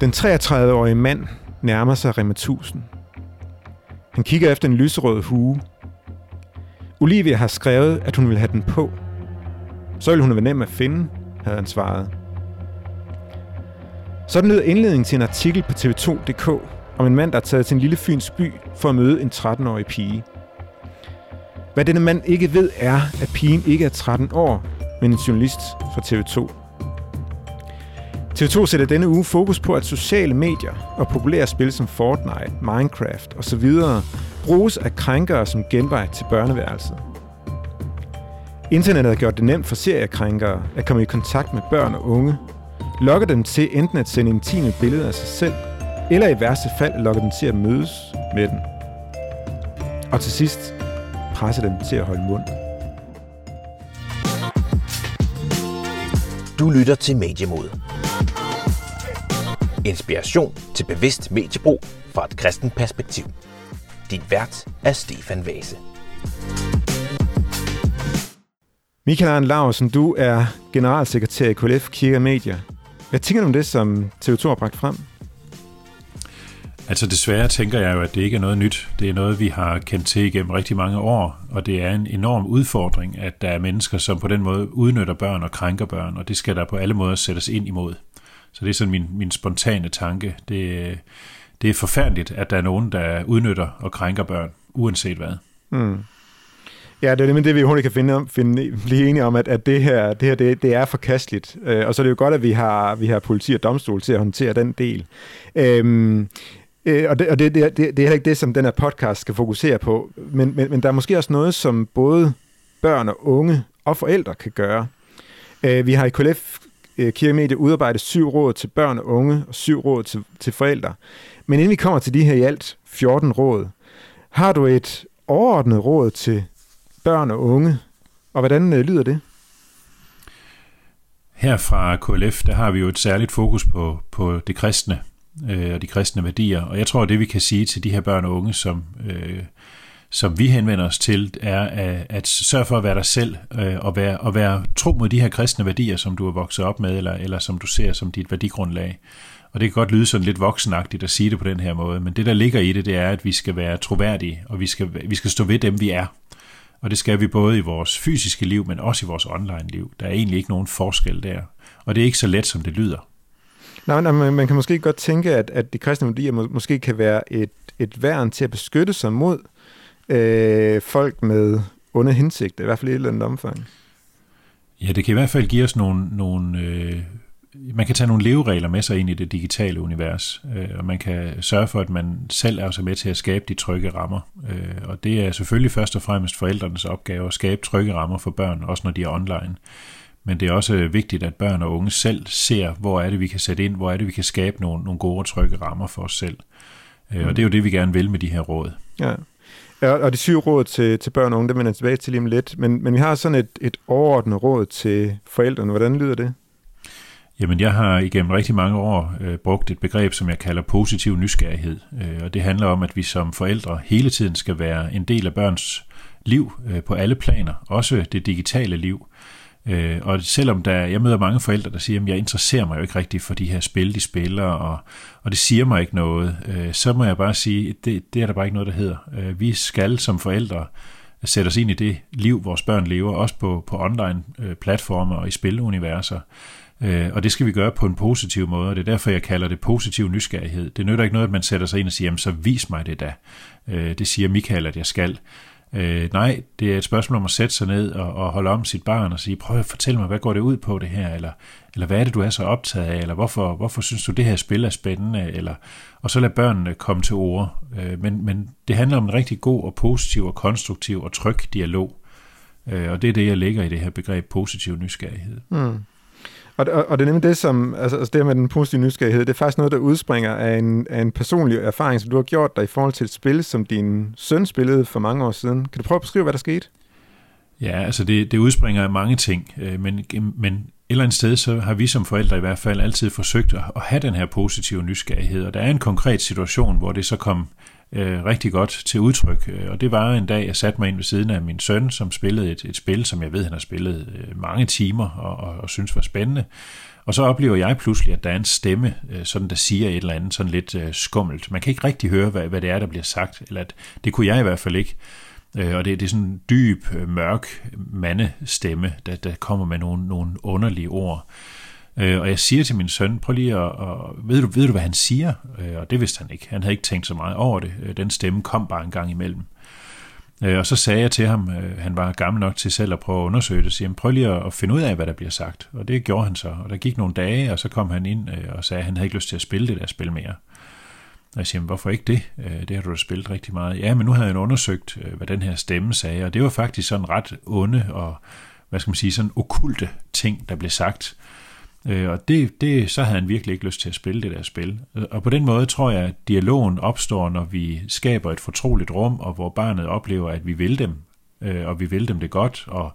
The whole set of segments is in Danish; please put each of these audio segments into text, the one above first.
Den 33-årige mand nærmer sig Rema 1000. Han kigger efter en lyserød hue. Olivia har skrevet, at hun vil have den på. Så vil hun være nem at finde, havde han svaret. Sådan lød indledningen til en artikel på tv2.dk om en mand, der er taget til en lille fyns by for at møde en 13-årig pige. Hvad denne mand ikke ved er, at pigen ikke er 13 år, men en journalist fra TV2. TV2 sætter denne uge fokus på, at sociale medier og populære spil som Fortnite, Minecraft osv. bruges af krænkere som genvej til børneværelset. Internettet har gjort det nemt for seriekrænkere at komme i kontakt med børn og unge, lokker dem til enten at sende intime billeder af sig selv, eller i værste fald lokker dem til at mødes med den. Og til sidst presse dem til at holde mund. Du lytter til Mediemod. Inspiration til bevidst mediebrug fra et kristent perspektiv. Dit vært er Stefan Vase. Michael Arne Larsen, du er generalsekretær i KLF Kirke og Medier. Hvad tænker du om det, som TV2 har bragt frem? Altså desværre tænker jeg jo, at det ikke er noget nyt. Det er noget, vi har kendt til igennem rigtig mange år, og det er en enorm udfordring, at der er mennesker, som på den måde udnytter børn og krænker børn, og det skal der på alle måder sættes ind imod. Så det er sådan min, min spontane tanke. Det, det er forfærdeligt, at der er nogen, der udnytter og krænker børn, uanset hvad. Mm. Ja, det er nemlig det, vi hurtigt kan finde, finde, blive enige om, at, at det her, det, her det, det er forkasteligt. Øh, og så er det jo godt, at vi har, vi har politi og domstol til at håndtere den del. Øhm, øh, og det, og det, det, det, det er heller ikke det, som den her podcast skal fokusere på. Men, men, men der er måske også noget, som både børn og unge og forældre kan gøre. Øh, vi har i KLF Øh, Kirkemedie udarbejdet syv råd til børn og unge og syv råd til, til forældre. Men inden vi kommer til de her i alt 14 råd, har du et overordnet råd til børn og unge, og hvordan øh, lyder det? Her fra KLF, der har vi jo et særligt fokus på, på det kristne øh, og de kristne værdier, og jeg tror, det vi kan sige til de her børn og unge, som, øh, som vi henvender os til, er at, at sørge for at være dig selv øh, og, være, og være tro mod de her kristne værdier, som du er vokset op med, eller, eller som du ser som dit værdigrundlag. Og det kan godt lyde sådan lidt voksenagtigt at sige det på den her måde, men det der ligger i det, det er, at vi skal være troværdige, og vi skal, vi skal stå ved dem, vi er. Og det skal vi både i vores fysiske liv, men også i vores online-liv. Der er egentlig ikke nogen forskel der. Og det er ikke så let, som det lyder. Nej, nej man, man kan måske godt tænke, at, at de kristne værdier må, måske kan være et, et værn til at beskytte sig mod øh, folk med onde hensigter, i hvert fald i et eller andet omfang. Ja, det kan i hvert fald give os nogle, nogle øh, man kan tage nogle leveregler med sig ind i det digitale univers, øh, og man kan sørge for, at man selv er så med til at skabe de trygge rammer. Øh, og det er selvfølgelig først og fremmest forældrenes opgave at skabe trygge rammer for børn, også når de er online. Men det er også vigtigt, at børn og unge selv ser, hvor er det, vi kan sætte ind, hvor er det, vi kan skabe nogle, nogle gode og trygge rammer for os selv. Øh, og det er jo det, vi gerne vil med de her råd. Ja. Ja, og de syv råd til, til børn og unge, det vender tilbage til lige om lidt. Men, men vi har sådan et, et overordnet råd til forældrene. Hvordan lyder det? Jamen, jeg har igennem rigtig mange år øh, brugt et begreb, som jeg kalder positiv nysgerrighed. Øh, og det handler om, at vi som forældre hele tiden skal være en del af børns liv øh, på alle planer, også det digitale liv. Øh, og selvom der, jeg møder mange forældre, der siger, at jeg interesserer mig jo ikke rigtig for de her spil, de spiller, og, og det siger mig ikke noget, øh, så må jeg bare sige, at det, det er der bare ikke noget, der hedder. Øh, vi skal som forældre sætte os ind i det liv, vores børn lever, også på, på online-platformer øh, og i spiluniverser. Øh, og det skal vi gøre på en positiv måde, og det er derfor, jeg kalder det positiv nysgerrighed. Det nytter ikke noget, at man sætter sig ind og siger, jamen så vis mig det da. Øh, det siger Michael, at jeg skal. Øh, nej, det er et spørgsmål om at sætte sig ned og, og holde om sit barn og sige, prøv at fortælle mig, hvad går det ud på det her, eller, eller hvad er det, du er så optaget af, eller hvorfor, hvorfor synes du, det her spil er spændende, eller, og så lad børnene komme til ord. Øh, men, men det handler om en rigtig god og positiv og konstruktiv og tryg dialog, øh, og det er det, jeg lægger i det her begreb positiv nysgerrighed. Mm. Og, og, og det er nemlig det, som, altså, altså det med den positive nysgerrighed, det er faktisk noget, der udspringer af en, af en personlig erfaring, som du har gjort dig i forhold til et spil, som din søn spillede for mange år siden. Kan du prøve at beskrive, hvad der skete? Ja, altså det, det udspringer af mange ting, øh, men, men et eller andet sted, så har vi som forældre i hvert fald altid forsøgt at, at have den her positive nysgerrighed, og der er en konkret situation, hvor det så kom øh, rigtig godt til udtryk. Øh, og det var en dag, jeg satte mig ind ved siden af min søn, som spillede et, et spil, som jeg ved, han har spillet øh, mange timer og, og, og synes var spændende. Og så oplever jeg pludselig, at der er en stemme, øh, sådan der siger et eller andet sådan lidt øh, skummelt. Man kan ikke rigtig høre, hvad, hvad det er, der bliver sagt, eller at, det kunne jeg i hvert fald ikke. Øh, og det, det er sådan en dyb, øh, mørk mandestemme, der, der kommer med nogle, nogle underlige ord. Øh, og jeg siger til min søn, prøv lige at, og, ved, du, ved du, hvad han siger? Øh, og det vidste han ikke. Han havde ikke tænkt så meget over det. Øh, den stemme kom bare en gang imellem. Øh, og så sagde jeg til ham, han var gammel nok til selv at prøve at undersøge det, siger, prøv lige at finde ud af, hvad der bliver sagt. Og det gjorde han så. Og der gik nogle dage, og så kom han ind og sagde, at han havde ikke lyst til at spille det der spil mere. Og jeg siger, hvorfor ikke det? Øh, det har du da spillet rigtig meget. Ja, men nu havde jeg undersøgt, øh, hvad den her stemme sagde, og det var faktisk sådan ret onde og, hvad skal man sige, sådan okulte ting, der blev sagt. Øh, og det, det, så havde han virkelig ikke lyst til at spille det der spil. Og på den måde tror jeg, at dialogen opstår, når vi skaber et fortroligt rum, og hvor barnet oplever, at vi vil dem, og vi vil dem det godt, og,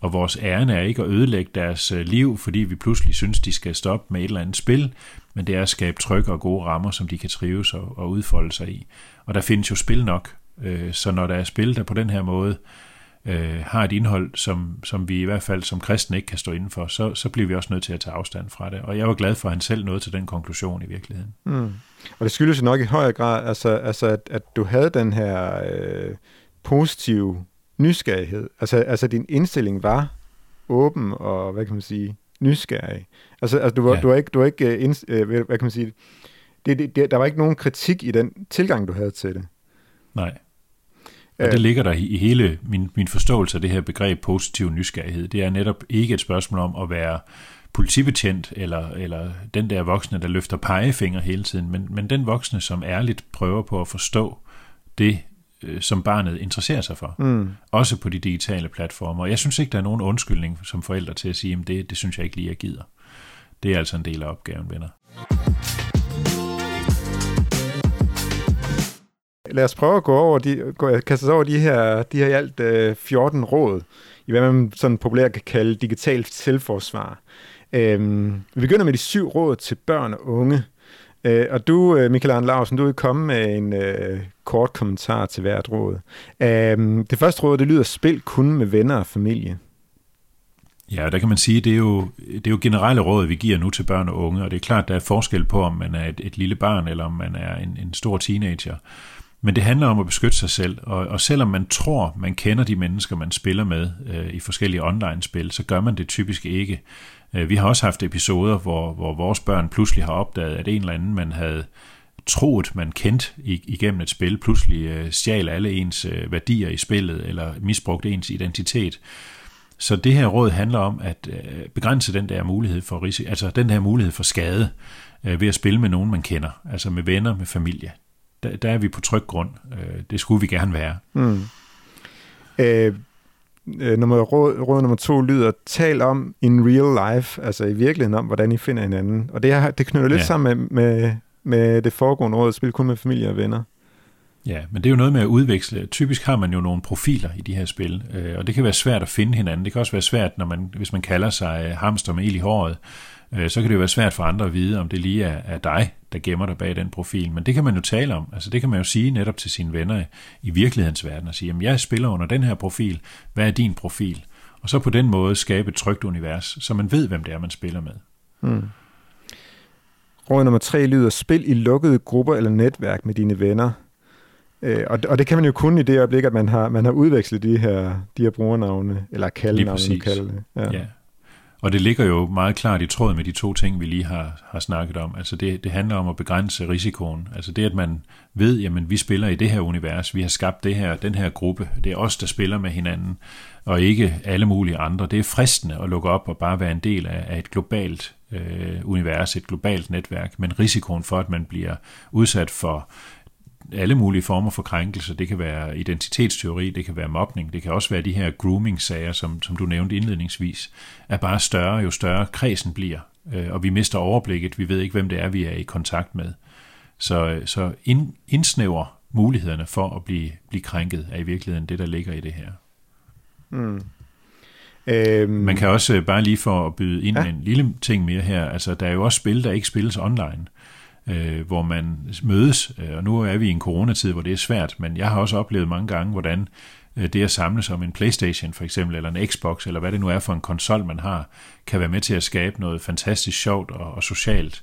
og vores ærne er ikke at ødelægge deres liv, fordi vi pludselig synes, de skal stoppe med et eller andet spil, men det er at skabe trygge og gode rammer, som de kan trives og, og udfolde sig i. Og der findes jo spil nok, øh, så når der er spil, der på den her måde øh, har et indhold, som, som vi i hvert fald som kristne ikke kan stå inden for, så, så bliver vi også nødt til at tage afstand fra det. Og jeg var glad for, at han selv nåede til den konklusion i virkeligheden. Mm. Og det skyldes jo nok i højere grad, altså, altså at, at du havde den her øh, positive nysgerrighed. Altså, altså din indstilling var åben og, hvad kan man sige, nysgerrig. Altså, altså du, var, ja. du var ikke, du var ikke ind, uh, hvad kan man sige, det, det, det, der var ikke nogen kritik i den tilgang, du havde til det. Nej. Og det ligger der i hele min, min forståelse af det her begreb positiv nysgerrighed. Det er netop ikke et spørgsmål om at være politibetjent, eller, eller den der voksne, der løfter pegefinger hele tiden, men, men den voksne, som ærligt prøver på at forstå det, øh, som barnet interesserer sig for. Mm. Også på de digitale platformer. Jeg synes ikke, der er nogen undskyldning som forældre til at sige, at det, det synes jeg ikke lige, jeg gider. Det er altså en del af opgaven, venner. Lad os prøve at gå over de, gå, kaste os over de her, de her i alt øh, 14 råd, i hvad man sådan populært kan kalde digitalt selvforsvar. Øhm, vi begynder med de syv råd til børn og unge. Øh, og du, øh, Michael Arne Larsen, du vil komme med en øh, kort kommentar til hvert råd. Øhm, det første råd, det lyder, spil kun med venner og familie. Ja, der kan man sige, det er jo, det er jo generelle råd, vi giver nu til børn og unge, og det er klart, der er forskel på, om man er et, et lille barn, eller om man er en, en stor teenager. Men det handler om at beskytte sig selv, og, og selvom man tror, man kender de mennesker, man spiller med øh, i forskellige online-spil, så gør man det typisk ikke. Øh, vi har også haft episoder, hvor, hvor vores børn pludselig har opdaget, at en eller anden, man havde troet, man kendt igennem et spil, pludselig øh, stjal alle ens øh, værdier i spillet, eller misbrugte ens identitet. Så det her råd handler om at øh, begrænse den der mulighed for risiko, altså den her mulighed for skade øh, ved at spille med nogen, man kender, altså med venner, med familie der, der er vi på tryg grund. Øh, det skulle vi gerne være. Mm. Øh, nummer, råd, råd nummer to lyder, tal om in real life, altså i virkeligheden om, hvordan I finder hinanden. Og det, er, det knytter lidt ja. sammen med, med, med det foregående råd, spil kun med familie og venner. Ja, men det er jo noget med at udveksle. Typisk har man jo nogle profiler i de her spil, øh, og det kan være svært at finde hinanden. Det kan også være svært, når man, hvis man kalder sig øh, hamster med el i håret, øh, så kan det jo være svært for andre at vide, om det lige er, er dig, der gemmer dig bag den profil. Men det kan man jo tale om. Altså det kan man jo sige netop til sine venner i virkelighedens verden og sige, at jeg spiller under den her profil. Hvad er din profil? Og så på den måde skabe et trygt univers, så man ved, hvem det er, man spiller med. Hmm. Råd nummer tre lyder, spil i lukkede grupper eller netværk med dine venner. Øh, og, og det kan man jo kun i det øjeblik, at man har, man har udvekslet de her, de her brugernavne, eller kaldenavne, kalde det. Ja. ja. Og det ligger jo meget klart i tråd med de to ting, vi lige har, har snakket om. Altså det, det handler om at begrænse risikoen. Altså det, at man ved, jamen vi spiller i det her univers, vi har skabt det her, den her gruppe, det er os, der spiller med hinanden, og ikke alle mulige andre. Det er fristende at lukke op og bare være en del af, af et globalt øh, univers, et globalt netværk, men risikoen for, at man bliver udsat for alle mulige former for krænkelser. Det kan være identitetsteori, det kan være mobning, det kan også være de her grooming-sager, som, som du nævnte indledningsvis, er bare større, jo større kredsen bliver. Øh, og vi mister overblikket, vi ved ikke, hvem det er, vi er i kontakt med. Så, så ind, indsnæver mulighederne for at blive, blive krænket er i virkeligheden det, der ligger i det her. Mm. Øhm, Man kan også bare lige for at byde ind ja. en lille ting mere her, altså der er jo også spil, der ikke spilles online. øh, Øh, hvor man mødes, øh, og nu er vi i en coronatid, hvor det er svært, men jeg har også oplevet mange gange, hvordan øh, det at samles om en Playstation for eksempel, eller en Xbox, eller hvad det nu er for en konsol, man har, kan være med til at skabe noget fantastisk sjovt og, og socialt.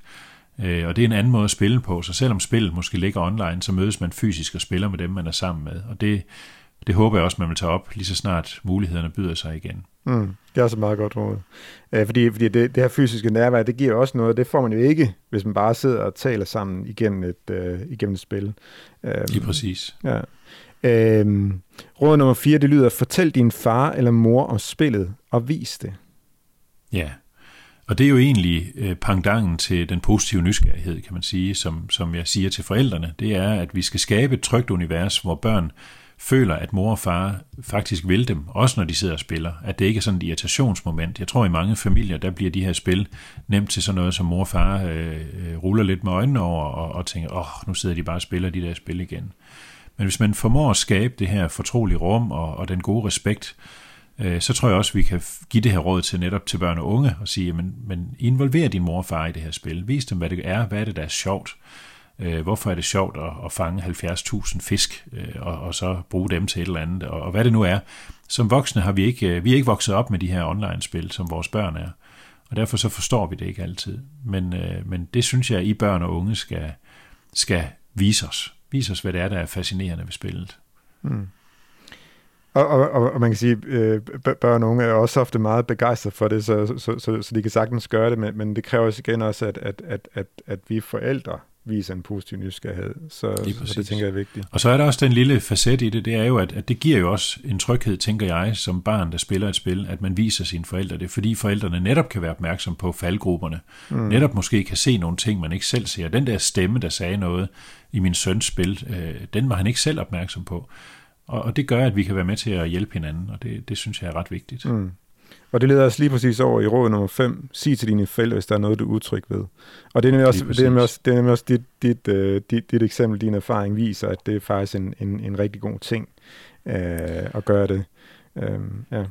Og det er en anden måde at spille på, så selvom spillet måske ligger online, så mødes man fysisk og spiller med dem, man er sammen med. Og det, det håber jeg også, man vil tage op lige så snart mulighederne byder sig igen. Mm, det er også meget godt råd. Øh, fordi fordi det, det her fysiske nærvær, det giver også noget. Det får man jo ikke, hvis man bare sidder og taler sammen igennem et, øh, igennem et spil. Øh, lige præcis. Ja. Øh, råd nummer 4, det lyder, fortæl din far eller mor om spillet, og vis det. Ja, og det er jo egentlig øh, pangdangen til den positive nysgerrighed, kan man sige, som, som jeg siger til forældrene. Det er, at vi skal skabe et trygt univers, hvor børn føler, at mor og far faktisk vil dem, også når de sidder og spiller. At det ikke er sådan et irritationsmoment. Jeg tror, i mange familier, der bliver de her spil nemt til sådan noget, som mor og far øh, øh ruller lidt med øjnene over og, og tænker, åh, oh, nu sidder de bare og spiller de der spil igen. Men hvis man formår at skabe det her fortrolige rum og, og den gode respekt, øh, så tror jeg også, vi kan give det her råd til netop til børn og unge og sige, men, men involver din mor og far i det her spil. Vis dem, hvad det er, hvad er det, der er sjovt. Øh, hvorfor er det sjovt at, at fange 70.000 fisk, øh, og, og så bruge dem til et eller andet, og, og hvad det nu er. Som voksne har vi ikke, øh, vi er ikke vokset op med de her online-spil, som vores børn er. Og derfor så forstår vi det ikke altid. Men, øh, men det synes jeg, at I børn og unge skal, skal vise os. Vise os, hvad det er, der er fascinerende ved spillet. Mm. Og, og, og man kan sige, øh, børn og unge er også ofte meget begejstret for det, så, så, så, så de kan sagtens gøre det, men, men det kræver også igen også, at, at, at, at, at vi forældre viser en positiv nysgerrighed. Så, så det tænker jeg er vigtigt. Og så er der også den lille facet i det, det er jo, at, at det giver jo også en tryghed, tænker jeg, som barn, der spiller et spil, at man viser sine forældre det, fordi forældrene netop kan være opmærksom på faldgrupperne. Mm. Netop måske kan se nogle ting, man ikke selv ser. Den der stemme, der sagde noget i min søns spil, øh, den var han ikke selv opmærksom på. Og, og det gør, at vi kan være med til at hjælpe hinanden, og det, det synes jeg er ret vigtigt. Mm. Og det leder os lige præcis over i råd nummer 5. Sig til dine forældre, hvis der er noget, du er utryg ved. Og det er nemlig også, det er nemlig også, det er nemlig også dit, dit, uh, dit, dit eksempel, din erfaring viser, at det er faktisk en, en, en rigtig god ting uh, at gøre det. Uh, ja.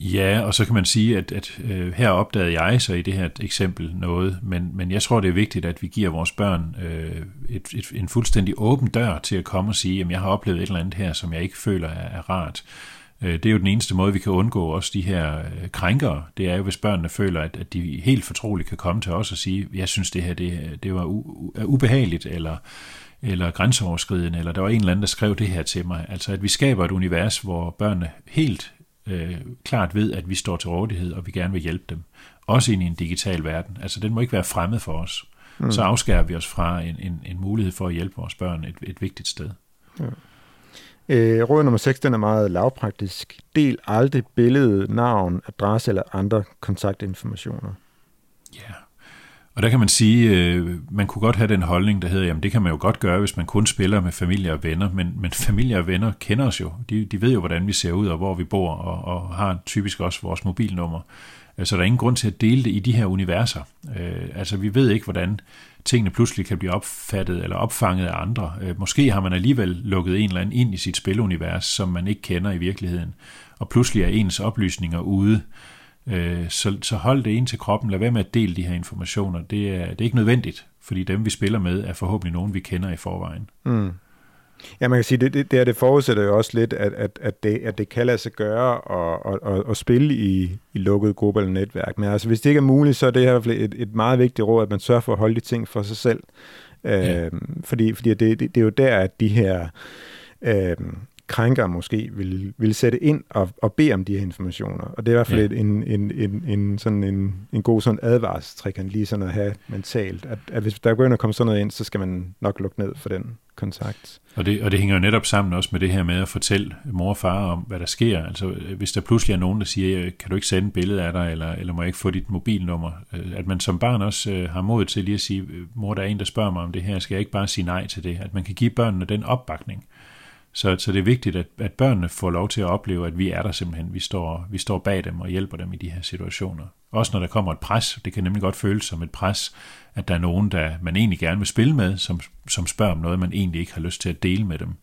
Ja, og så kan man sige, at, at uh, her opdagede jeg så i det her eksempel noget, men, men jeg tror, det er vigtigt, at vi giver vores børn uh, et, et, en fuldstændig åben dør til at komme og sige, at jeg har oplevet et eller andet her, som jeg ikke føler er, er rart. Øh, det er jo den eneste måde, vi kan undgå også de her øh, krænkere. Det er jo, hvis børnene føler, at, at de helt fortroligt kan komme til os og sige, jeg synes, det her det, det var u, er ubehageligt, eller, eller grænseoverskridende, eller der var en eller anden, der skrev det her til mig. Altså, at vi skaber et univers, hvor børnene helt øh, klart ved, at vi står til rådighed, og vi gerne vil hjælpe dem. Også ind i en digital verden. Altså, den må ikke være fremmed for os. Mm. Så afskærer vi os fra en, en, en mulighed for at hjælpe vores børn et, et vigtigt sted. Ja. Øh, råd nummer 6, den er meget lavpraktisk. Del aldrig billede, navn, adresse eller andre kontaktinformationer. Ja, og der kan man sige, øh, man kunne godt have den holdning, der hedder, jamen det kan man jo godt gøre, hvis man kun spiller med familie og venner, men, men familie og venner kender os jo. De, de ved jo, hvordan vi ser ud og hvor vi bor, og, og har typisk også vores mobilnummer. Øh, så der er ingen grund til at dele det i de her universer. Øh, altså vi ved ikke, hvordan tingene pludselig kan blive opfattet eller opfanget af andre. Øh, måske har man alligevel lukket en eller anden ind i sit spilunivers, som man ikke kender i virkeligheden, og pludselig er ens oplysninger ude. Så, så hold det ind til kroppen, lad være med at dele de her informationer. Det er, det er ikke nødvendigt, fordi dem vi spiller med er forhåbentlig nogen, vi kender i forvejen. Mm. Ja, man kan sige, det, det, det, det forudsætter jo også lidt, at, at, at, det, at det kan lade sig gøre at, at, at, at spille i, i lukket gruppe eller netværk. Men altså, hvis det ikke er muligt, så er det her et, et meget vigtigt råd, at man sørger for at holde de ting for sig selv. Ja. Øh, fordi fordi det, det, det er jo der, at de her øh, krænker måske vil, vil sætte ind og, og bede om de her informationer. Og det er i hvert fald ja. en, en, en, en, sådan en, en god sådan advarselstrik, lige sådan at have mentalt, at, at hvis der går ind og kommer sådan noget ind, så skal man nok lukke ned for den kontakt. Og det, og det hænger jo netop sammen også med det her med at fortælle mor og far om, hvad der sker. Altså hvis der pludselig er nogen, der siger, kan du ikke sende et billede af dig, eller, eller må jeg ikke få dit mobilnummer? Øh, at man som barn også øh, har mod til lige at sige, mor, der er en, der spørger mig om det her, skal jeg ikke bare sige nej til det? At man kan give børnene den opbakning. Så, så det er vigtigt, at, at børnene får lov til at opleve, at vi er der simpelthen. Vi står, vi står bag dem og hjælper dem i de her situationer. Også når der kommer et pres. Det kan nemlig godt føles som et pres, at der er nogen, der man egentlig gerne vil spille med, som, som spørger om noget, man egentlig ikke har lyst til at dele med dem.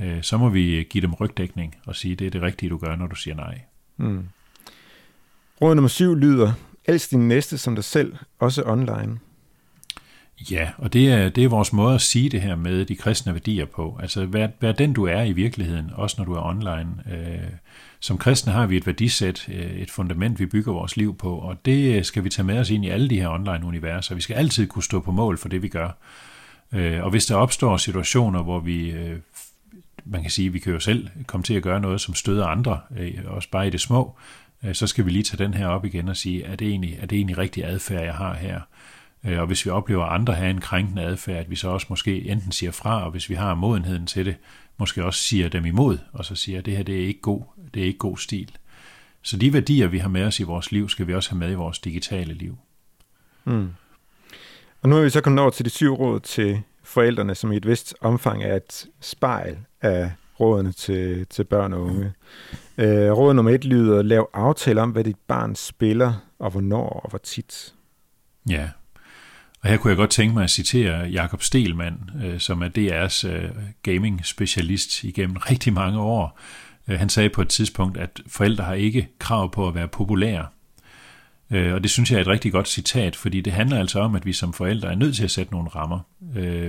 Øh, så må vi give dem rygdækning og sige, det er det rigtige, du gør, når du siger nej. Mm. Råd nummer syv lyder, elsk din næste som dig selv, også online. Ja, og det er, det er vores måde at sige det her med de kristne værdier på. Altså, vær, vær den du er i virkeligheden, også når du er online. Øh, som kristne har vi et værdisæt, øh, et fundament, vi bygger vores liv på, og det øh, skal vi tage med os ind i alle de her online-universer. Vi skal altid kunne stå på mål for det, vi gør. Øh, og hvis der opstår situationer, hvor vi, øh, man kan sige, vi kan jo selv komme til at gøre noget, som støder andre, øh, også bare i det små, øh, så skal vi lige tage den her op igen og sige, er det egentlig, er det egentlig rigtig adfærd, jeg har her? Øh, og hvis vi oplever andre have en krænkende adfærd, at vi så også måske enten siger fra, og hvis vi har modenheden til det, måske også siger dem imod, og så siger, at det her det er ikke god, det er ikke god stil. Så de værdier, vi har med os i vores liv, skal vi også have med i vores digitale liv. Mm. Og nu er vi så kommet over til de syv råd til forældrene, som i et vist omfang er et spejl af rådene til, til børn og unge. Øh, råd nummer et lyder, lav aftale om, hvad dit barn spiller, og hvornår og hvor tit. Ja, og her kunne jeg godt tænke mig at citere Jakob Stelmann, øh, som er DR's øh, gaming-specialist igennem rigtig mange år. Øh, han sagde på et tidspunkt, at forældre har ikke krav på at være populære. Og det synes jeg er et rigtig godt citat, fordi det handler altså om, at vi som forældre er nødt til at sætte nogle rammer.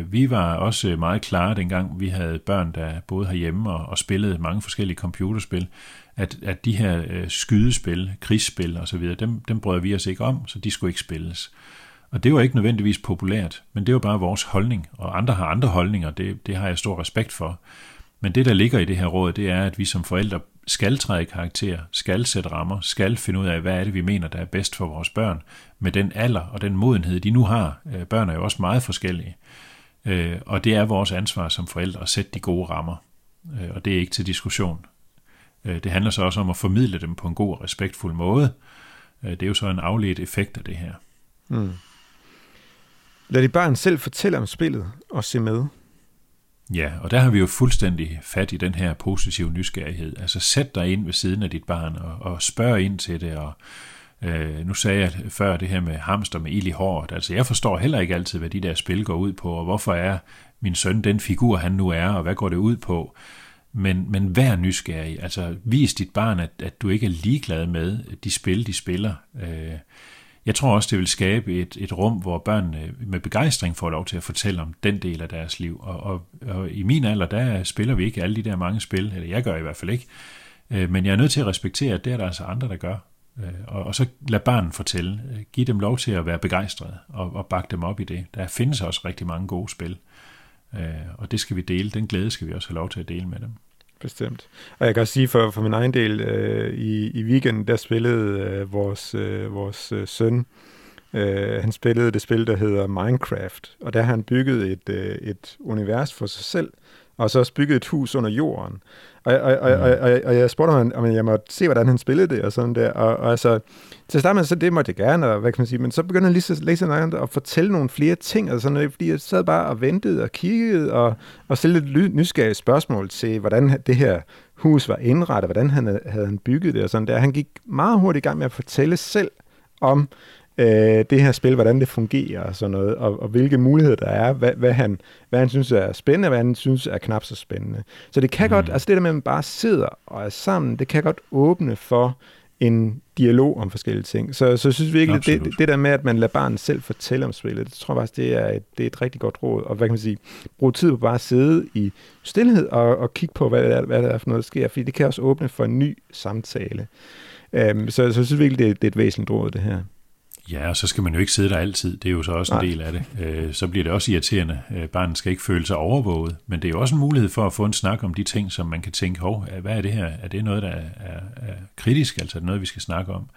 Vi var også meget klare dengang, vi havde børn, der boede herhjemme og, og spillede mange forskellige computerspil, at, at de her skydespil, krigsspil osv., dem, dem brød vi os ikke om, så de skulle ikke spilles. Og det var ikke nødvendigvis populært, men det var bare vores holdning, og andre har andre holdninger, det, det har jeg stor respekt for. Men det, der ligger i det her råd, det er, at vi som forældre skal træde i karakter, skal sætte rammer, skal finde ud af, hvad er det, vi mener, der er bedst for vores børn, med den alder og den modenhed, de nu har. Øh, børn er jo også meget forskellige. Øh, og det er vores ansvar som forældre at sætte de gode rammer. Øh, og det er ikke til diskussion. Det handler så også om at formidle dem på en god og respektfuld måde. Det er jo så en afledt effekt af det her. Mm. Lad de barn selv fortælle om spillet og se med. Ja, og der har vi jo fuldstændig fat i den her positive nysgerrighed. Altså sæt dig ind ved siden af dit barn og, og spørg ind til det. Og, øh, nu sagde jeg før det her med hamster med ild i håret. Altså jeg forstår heller ikke altid, hvad de der spil går ud på, og hvorfor er min søn den figur, han nu er, og hvad går det ud på. Men, men vær nysgerrig. Altså vis dit barn, at, at du ikke er ligeglad med de spil, de spiller. Øh, jeg tror også, det vil skabe et, et rum, hvor børnene med begejstring får lov til at fortælle om den del af deres liv. Og, og, og i min alder, der spiller vi ikke alle de der mange spil, eller jeg gør i hvert fald ikke. Øh, men jeg er nødt til at respektere, at det er der altså andre, der gør. Øh, og, og så lad barnen fortælle. Giv dem lov til at være begejstrede og, og bakke dem op i det. Der findes også rigtig mange gode spil. Øh, og det skal vi dele. Den glæde skal vi også have lov til at dele med dem. Bestemt. Og jeg kan også sige for, for min egen del, øh, i, i weekenden, der spillede øh, vores, øh, vores øh, søn, øh, han spillede det spil, der hedder Minecraft, og der har han bygget et, øh, et univers for sig selv, og så også bygget et hus under jorden. Og, og, og, og, og, og jeg spurgte ham, om jeg måtte se, hvordan han spillede det, og sådan der. Og, og altså, til at starte med, så det måtte jeg gerne, og hvad kan man sige, men så begyndte han lige at læse noget og fortælle nogle flere ting, og sådan noget, fordi jeg sad bare og ventede og kiggede, og, og stillede lidt nysgerrige spørgsmål til, hvordan det her hus var indrettet, hvordan han havde han bygget det, og sådan der. Han gik meget hurtigt i gang med at fortælle selv om, øh, det her spil, hvordan det fungerer og sådan noget, og, og hvilke muligheder der er, hvad, hvad, han, hvad han synes er spændende, hvad han synes er knap så spændende. Så det kan mm. godt, altså det der med, at man bare sidder og er sammen, det kan godt åbne for en dialog om forskellige ting. Så, så synes vi virkelig, det, det der med, at man lader barnet selv fortælle om spillet, det tror jeg faktisk, det er, et, det er et rigtig godt råd. Og hvad kan man sige, bruge tid på bare at sidde i stillhed og, og kigge på, hvad det, er, hvad det er for noget, der sker, fordi det kan også åbne for en ny samtale. Um, så, så jeg synes virkelig, det, det er et væsentligt råd, det her. Ja, og så skal man jo ikke sidde der altid. Det er jo så også Nej. en del af det. Øh, så bliver det også irriterende. Øh, barnet skal ikke føle sig overvåget. Men det er jo også en mulighed for at få en snak om de ting, som man kan tænke, hov, hvad er det her? Er det noget, der er, er, er kritisk? Altså er det noget, vi skal snakke om?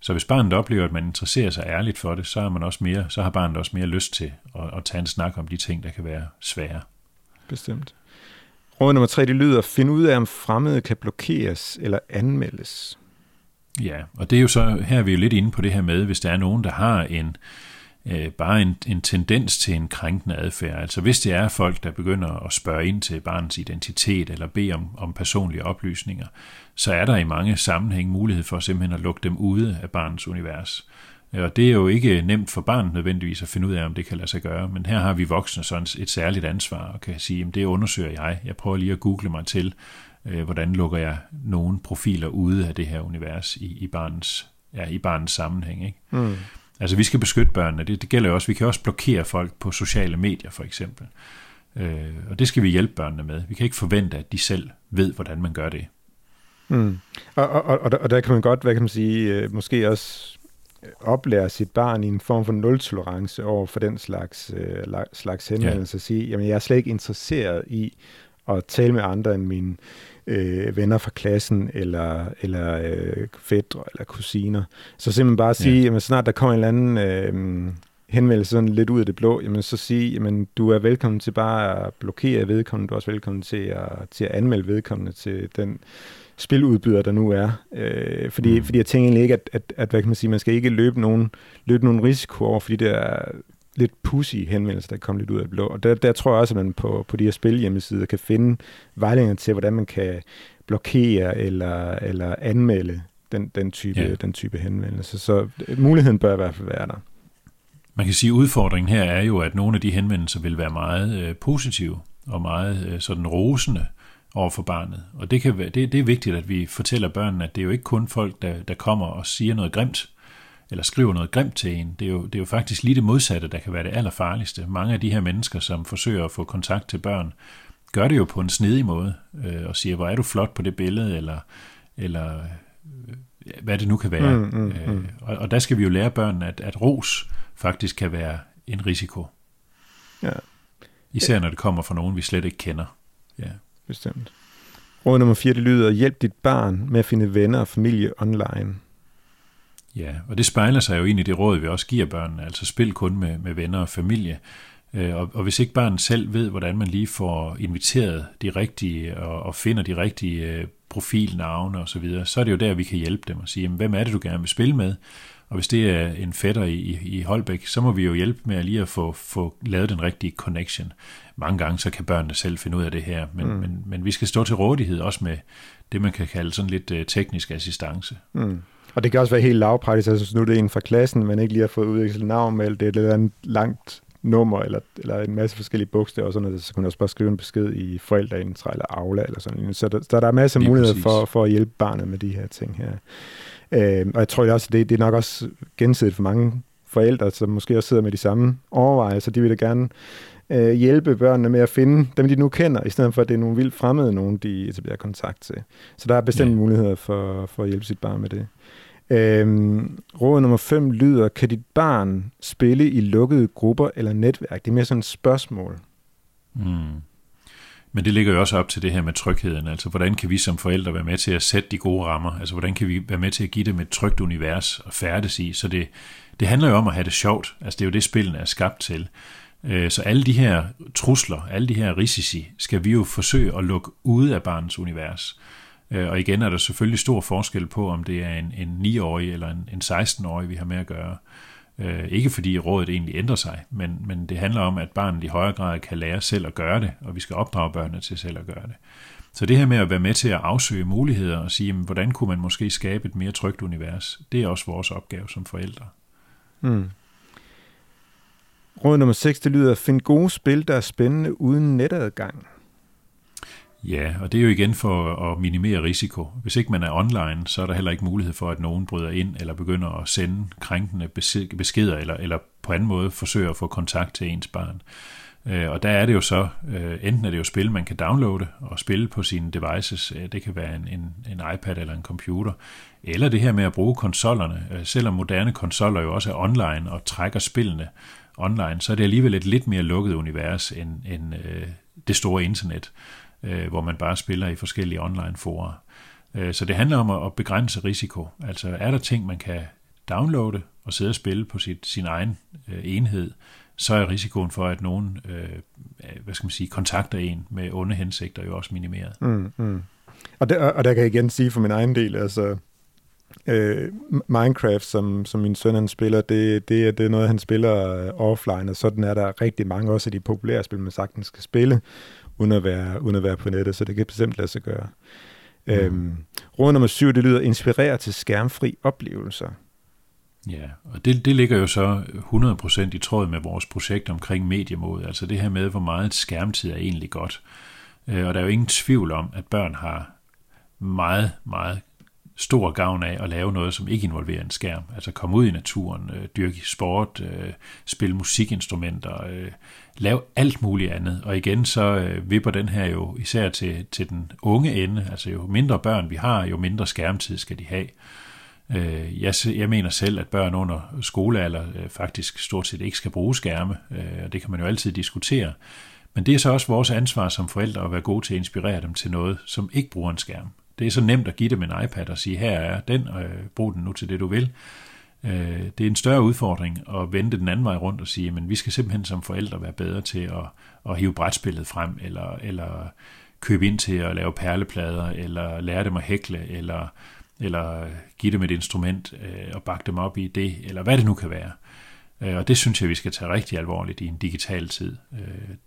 Så hvis barnet oplever, at man interesserer sig ærligt for det, så har, man også mere, så har barnet også mere lyst til at, at tage en snak om de ting, der kan være svære. Bestemt. Råd nummer tre, det lyder, find ud af, om fremmede kan blokeres eller anmeldes. Ja, og det er jo så, her er vi jo lidt inde på det her med, hvis der er nogen, der har en, øh, bare en, en tendens til en krænkende adfærd. Altså hvis det er folk, der begynder at spørge ind til barnets identitet eller bede om, om personlige oplysninger, så er der i mange sammenhæng mulighed for simpelthen at lukke dem ude af barnets univers. Og det er jo ikke nemt for barnet nødvendigvis at finde ud af, om det kan lade sig gøre, men her har vi voksne sådan et særligt ansvar og kan sige, at det undersøger jeg. Jeg prøver lige at google mig til, øh, hvordan lukker jeg nogle profiler ude af det her univers i, i, barnets, ja, i barnets sammenhæng. Ikke? Mm. Altså vi skal beskytte børnene, det, det gælder jo også, vi kan også blokere folk på sociale medier for eksempel. Øh, og det skal vi hjælpe børnene med. Vi kan ikke forvente, at de selv ved, hvordan man gør det. Mm. Og, og, og, og der kan man godt, hvad kan man sige, øh, måske også oplære sit barn i en form for nul-tolerance over for den slags, øh, slags henvendelse. Ja. Sige, jamen jeg er slet ikke interesseret i at tale med andre end mine øh, venner fra klassen, eller, eller øh, fædre, eller kusiner. Så simpelthen bare sige, ja. jamen snart der kommer en eller anden øh, henvendelse sådan lidt ud af det blå, jamen så sige, jamen du er velkommen til bare at blokere vedkommende, du er også velkommen til at, til at anmelde vedkommende til den spiludbyder, der nu er. Øh, fordi, mm. fordi jeg tænker egentlig ikke, at, at, at hvad kan man sige, man skal ikke løbe nogen, løbe nogen risiko over, fordi det er lidt pussy henvendelser, der kommer lidt ud af blå. Og der, der tror jeg også, at man på, på de her spilhjemmesider kan finde vejledninger til, hvordan man kan blokere eller, eller anmelde den, den, type, ja. den type henvendelse. Så muligheden bør i hvert fald være der. Man kan sige, at udfordringen her er jo, at nogle af de henvendelser vil være meget øh, positive og meget øh, sådan rosende over for barnet. Og det, kan være, det, det er vigtigt, at vi fortæller børnene, at det er jo ikke kun folk, der, der kommer og siger noget grimt, eller skriver noget grimt til en. Det er, jo, det er jo faktisk lige det modsatte, der kan være det allerfarligste. Mange af de her mennesker, som forsøger at få kontakt til børn, gør det jo på en snedig måde, øh, og siger, hvor er du flot på det billede, eller, eller øh, hvad det nu kan være. Mm, mm, mm. Øh, og, og der skal vi jo lære børnene, at, at ros faktisk kan være en risiko. Ja. Især når det kommer fra nogen, vi slet ikke kender. Ja. Bestemt. Råd nummer 4, det lyder, hjælp dit barn med at finde venner og familie online. Ja, og det spejler sig jo ind i det råd, vi også giver børnene, altså spil kun med, med venner og familie. Øh, og, og hvis ikke barnet selv ved, hvordan man lige får inviteret de rigtige og, og finder de rigtige øh, profilnavne osv., så, videre, så er det jo der, vi kan hjælpe dem og sige, jamen, hvem er det, du gerne vil spille med? Og hvis det er en fætter i, i Holbæk, så må vi jo hjælpe med at lige at få, få lavet den rigtige connection. Mange gange så kan børnene selv finde ud af det her, men, mm. men, men vi skal stå til rådighed også med det, man kan kalde sådan lidt uh, teknisk assistance. Mm. Og det kan også være helt lavpraktisk, altså nu er det en fra klassen, man ikke lige har fået udviklet navn med, det er et eller andet langt nummer, eller, eller en masse forskellige bogstaver, og sådan noget, så kan man også bare skrive en besked i forældreintra eller Aula, eller sådan noget. Så der, så der er masser af muligheder for, for at hjælpe barnet med de her ting her. Øh, og jeg tror også, det, det er nok også gensidigt for mange forældre, som måske også sidder med de samme overvejelser. De vil da gerne øh, hjælpe børnene med at finde dem, de nu kender, i stedet for, at det er nogle vildt fremmede, nogen de etablerer kontakt til. Så der er bestemt ja. muligheder for, for at hjælpe sit barn med det. Øhm, råd nummer 5 lyder, kan dit barn spille i lukkede grupper eller netværk? Det er mere sådan et spørgsmål. Mm. Men det ligger jo også op til det her med trygheden. Altså, hvordan kan vi som forældre være med til at sætte de gode rammer? Altså, hvordan kan vi være med til at give dem et trygt univers at færdes i? Så det, det handler jo om at have det sjovt. Altså, det er jo det, spillene er skabt til. Øh, så alle de her trusler, alle de her risici, skal vi jo forsøge at lukke ude af barnets univers. Øh, og igen er der selvfølgelig stor forskel på, om det er en, en 9-årig eller en, en 16-årig, vi har med at gøre. Øh, ikke fordi rådet egentlig ændrer sig, men, men det handler om, at barnet i højere grad kan lære selv at gøre det, og vi skal opdrage børnene til selv at gøre det. Så det her med at være med til at afsøge muligheder og sige, jamen, hvordan kunne man måske skabe et mere trygt univers, det er også vores opgave som forældre. Mm. Råd nummer 6, det lyder, find gode spil, der er spændende uden netadgang. Ja, og det er jo igen for at minimere risiko. Hvis ikke man er online, så er der heller ikke mulighed for, at nogen bryder ind eller begynder at sende krænkende beskeder eller, eller på anden måde forsøger at få kontakt til ens barn. Øh, og der er det jo så, øh, enten er det jo spil, man kan downloade og spille på sine devices, øh, det kan være en, en, en iPad eller en computer, eller det her med at bruge konsollerne. Selvom moderne konsoller jo også er online og trækker spillene online, så er det alligevel et lidt mere lukket univers end, end det store internet øh, hvor man bare spiller i forskellige online forer. Øh, så det handler om at begrænse risiko. Altså er der ting, man kan downloade og sidde og spille på sit, sin egen øh, enhed, så er risikoen for, at nogen øh, hvad skal man sige, kontakter en med onde hensigter jo også minimeret. Mm, mm. Og, der, og der kan jeg igen sige for min egen del, altså øh, Minecraft, som, som min søn han spiller, det, det, det er noget, han spiller øh, offline, og sådan er der rigtig mange også af de populære spil, man sagtens skal spille uden at være, uden at være på nettet, så det kan bestemt lade sig gøre. Mm. Øhm, råd nummer syv, det lyder, inspirere til skærmfri oplevelser. Ja, og det, det ligger jo så 100% i tråd med vores projekt omkring mediemod, altså det her med, hvor meget skærmtid er egentlig godt. Øh, og der er jo ingen tvivl om, at børn har meget, meget stor gavn af at lave noget, som ikke involverer en skærm. Altså komme ud i naturen, øh, dyrke sport, øh, spille musikinstrumenter, øh, lave alt muligt andet. Og igen så øh, vipper den her jo især til, til den unge ende. Altså jo mindre børn vi har, jo mindre skærmtid skal de have. Øh, jeg, jeg mener selv, at børn under skolealder øh, faktisk stort set ikke skal bruge skærme, øh, og det kan man jo altid diskutere. Men det er så også vores ansvar som forældre at være gode til at inspirere dem til noget, som ikke bruger en skærm. Det er så nemt at give dem en iPad og sige, her er den, og øh, brug den nu til det, du vil. Øh, det er en større udfordring at vende den anden vej rundt og sige, men vi skal simpelthen som forældre være bedre til at, at hive brætspillet frem, eller, eller købe ind til at lave perleplader, eller lære dem at hækle, eller eller give dem et instrument øh, og bakke dem op i det, eller hvad det nu kan være. Og det synes jeg, vi skal tage rigtig alvorligt i en digital tid.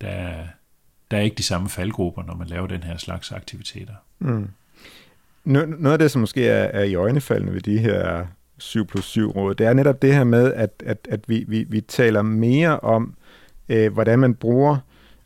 Der, der er ikke de samme faldgrupper, når man laver den her slags aktiviteter. Mm. Noget af det, som måske er, er i øjnefaldende ved de her 7 plus 7 råd, det er netop det her med, at, at, at vi, vi, vi taler mere om, øh, hvordan man bruger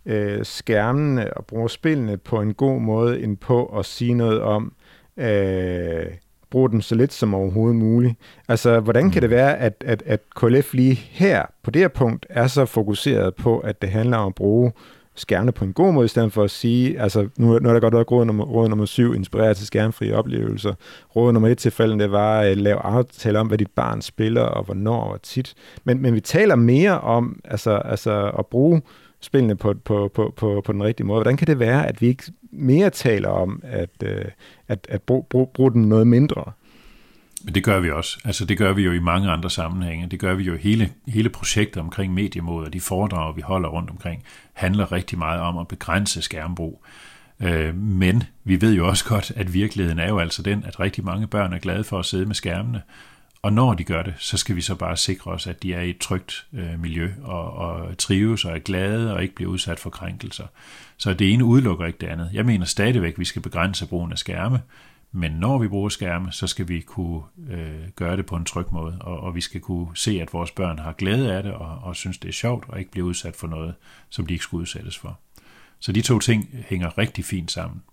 øh, skærmene og bruger spillene på en god måde, end på at sige noget om, øh, bruge den så lidt som overhovedet muligt. Altså, hvordan kan det mm. være, at, at, at KLF lige her, på det her punkt, er så fokuseret på, at det handler om at bruge skærmene på en god måde, i stedet for at sige, altså nu, nu er der godt nok råd nummer, råd nummer syv, inspireret til skærmfri oplevelser. Råd nummer et tilfælde, det var at lave aftaler om, hvad dit barn spiller, og hvornår og tit. Men, men vi taler mere om altså, altså at bruge spillene på, på, på, på, på den rigtige måde. Hvordan kan det være, at vi ikke mere taler om at, øh, at, at bruge, brug, brug den noget mindre? Men det gør vi også. Altså det gør vi jo i mange andre sammenhænge. Det gør vi jo hele, hele projektet omkring mediemåder, de foredrag, vi holder rundt omkring, handler rigtig meget om at begrænse skærmbrug. Øh, men vi ved jo også godt, at virkeligheden er jo altså den, at rigtig mange børn er glade for at sidde med skærmene, og når de gør det, så skal vi så bare sikre os, at de er i et trygt øh, miljø og, og trives og er glade og ikke bliver udsat for krænkelser. Så det ene udelukker ikke det andet. Jeg mener stadigvæk, at vi skal begrænse brugen af skærme, men når vi bruger skærme, så skal vi kunne øh, gøre det på en tryg måde, og, og vi skal kunne se, at vores børn har glæde af det og, og synes, det er sjovt og ikke bliver udsat for noget, som de ikke skulle udsættes for. Så de to ting hænger rigtig fint sammen.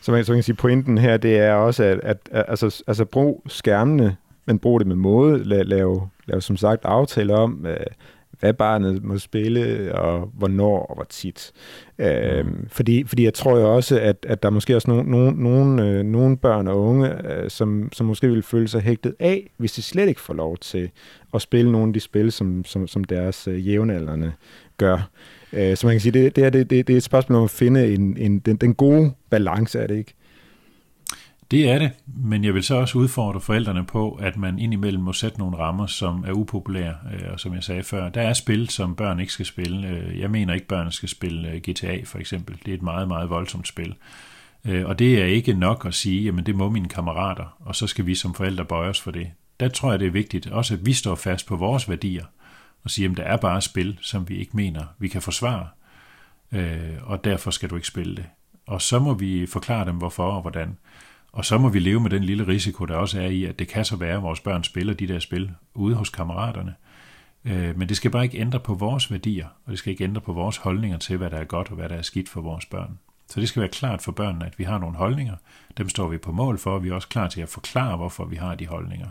Så man, så man kan sige, pointen her, det er også, at, at, at altså, altså brug skærmene men brug det med måde. La, lave, lave som sagt aftale om, øh, hvad barnet må spille, og hvornår og hvor tit. Øh, mm. fordi, fordi jeg tror jo også, at, at der er måske også nogle, nogle, nogle, øh, nogle børn og unge, øh, som, som måske vil føle sig hægtet af, hvis de slet ikke får lov til at spille nogle af de spil, som, som, som deres øh, jævnaldrende gør. Øh, så man kan sige, det, det, er, det, det, det er et spørgsmål om at finde en, en, den, den gode balance, er det ikke? Det er det, men jeg vil så også udfordre forældrene på, at man indimellem må sætte nogle rammer, som er upopulære, øh, og som jeg sagde før, der er spil, som børn ikke skal spille. Øh, jeg mener ikke, børn skal spille øh, GTA for eksempel. Det er et meget, meget voldsomt spil. Og det er ikke nok at sige, jamen det må mine kammerater, og så skal vi som forældre bøje os for det. Der tror jeg, det er vigtigt også, at vi står fast på vores værdier, og siger, at der er bare spil, som vi ikke mener, vi kan forsvare, og derfor skal du ikke spille det. Og så må vi forklare dem, hvorfor og hvordan. Og så må vi leve med den lille risiko, der også er i, at det kan så være, at vores børn spiller de der spil ude hos kammeraterne. Øh, men det skal bare ikke ændre på vores værdier, og det skal ikke ændre på vores holdninger til, hvad der er godt og hvad der er skidt for vores børn. Så det skal være klart for børnene, at vi har nogle holdninger. Dem står vi på mål for, og vi er også klar til at forklare, hvorfor vi har de holdninger.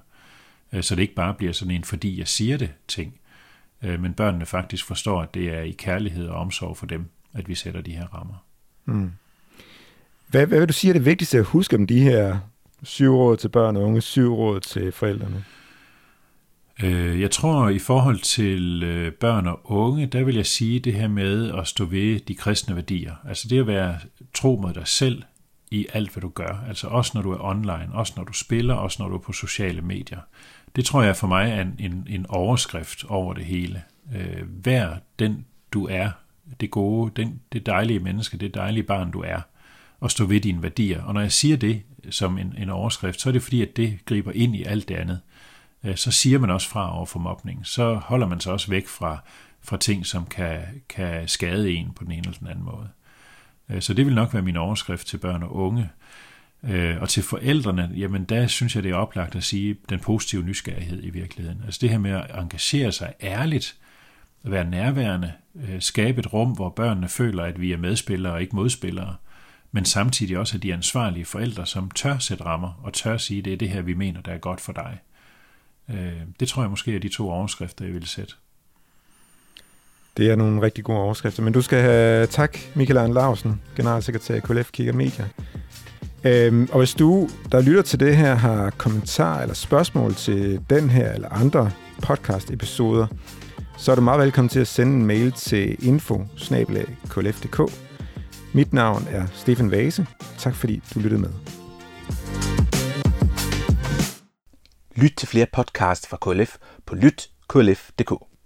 Øh, så det ikke bare bliver sådan en, fordi jeg siger det ting, øh, men børnene faktisk forstår, at det er i kærlighed og omsorg for dem, at vi sætter de her rammer. Mm. Hvad, hvad vil du sige er det vigtigste at huske om de her syv råd til børn og unge, syv råd til forældrene? Øh, jeg tror, i forhold til øh, børn og unge, der vil jeg sige det her med at stå ved de kristne værdier. Altså det at være tro mod dig selv i alt, hvad du gør. Altså også når du er online, også når du spiller, også når du er på sociale medier. Det tror jeg for mig er en, en, en overskrift over det hele. Øh, vær den, du er. Det gode, den, det dejlige menneske, det dejlige barn, du er at stå ved dine værdier. Og når jeg siger det som en, en overskrift, så er det fordi, at det griber ind i alt det andet. Øh, så siger man også fra over for mobning. Så holder man sig også væk fra, fra ting, som kan, kan skade en på den ene eller den anden måde. Øh, så det vil nok være min overskrift til børn og unge. Øh, og til forældrene, jamen der synes jeg, det er oplagt at sige den positive nysgerrighed i virkeligheden. Altså det her med at engagere sig ærligt, være nærværende, skabe et rum, hvor børnene føler, at vi er medspillere og ikke modspillere, men samtidig også af de ansvarlige forældre, som tør sætte rammer og tør sige, det er det her, vi mener, der er godt for dig. Øh, det tror jeg måske er de to overskrifter, jeg ville sætte. Det er nogle rigtig gode overskrifter, men du skal have tak, Michael Arne Larsen, generalsekretær i KLF Kigger Media. Øhm, og hvis du, der lytter til det her, har kommentarer eller spørgsmål til den her eller andre podcast-episoder, så er du meget velkommen til at sende en mail til info mit navn er Stefan Vase. Tak fordi du lyttede med. Lyt til flere podcasts fra KLF på lytklf.dk.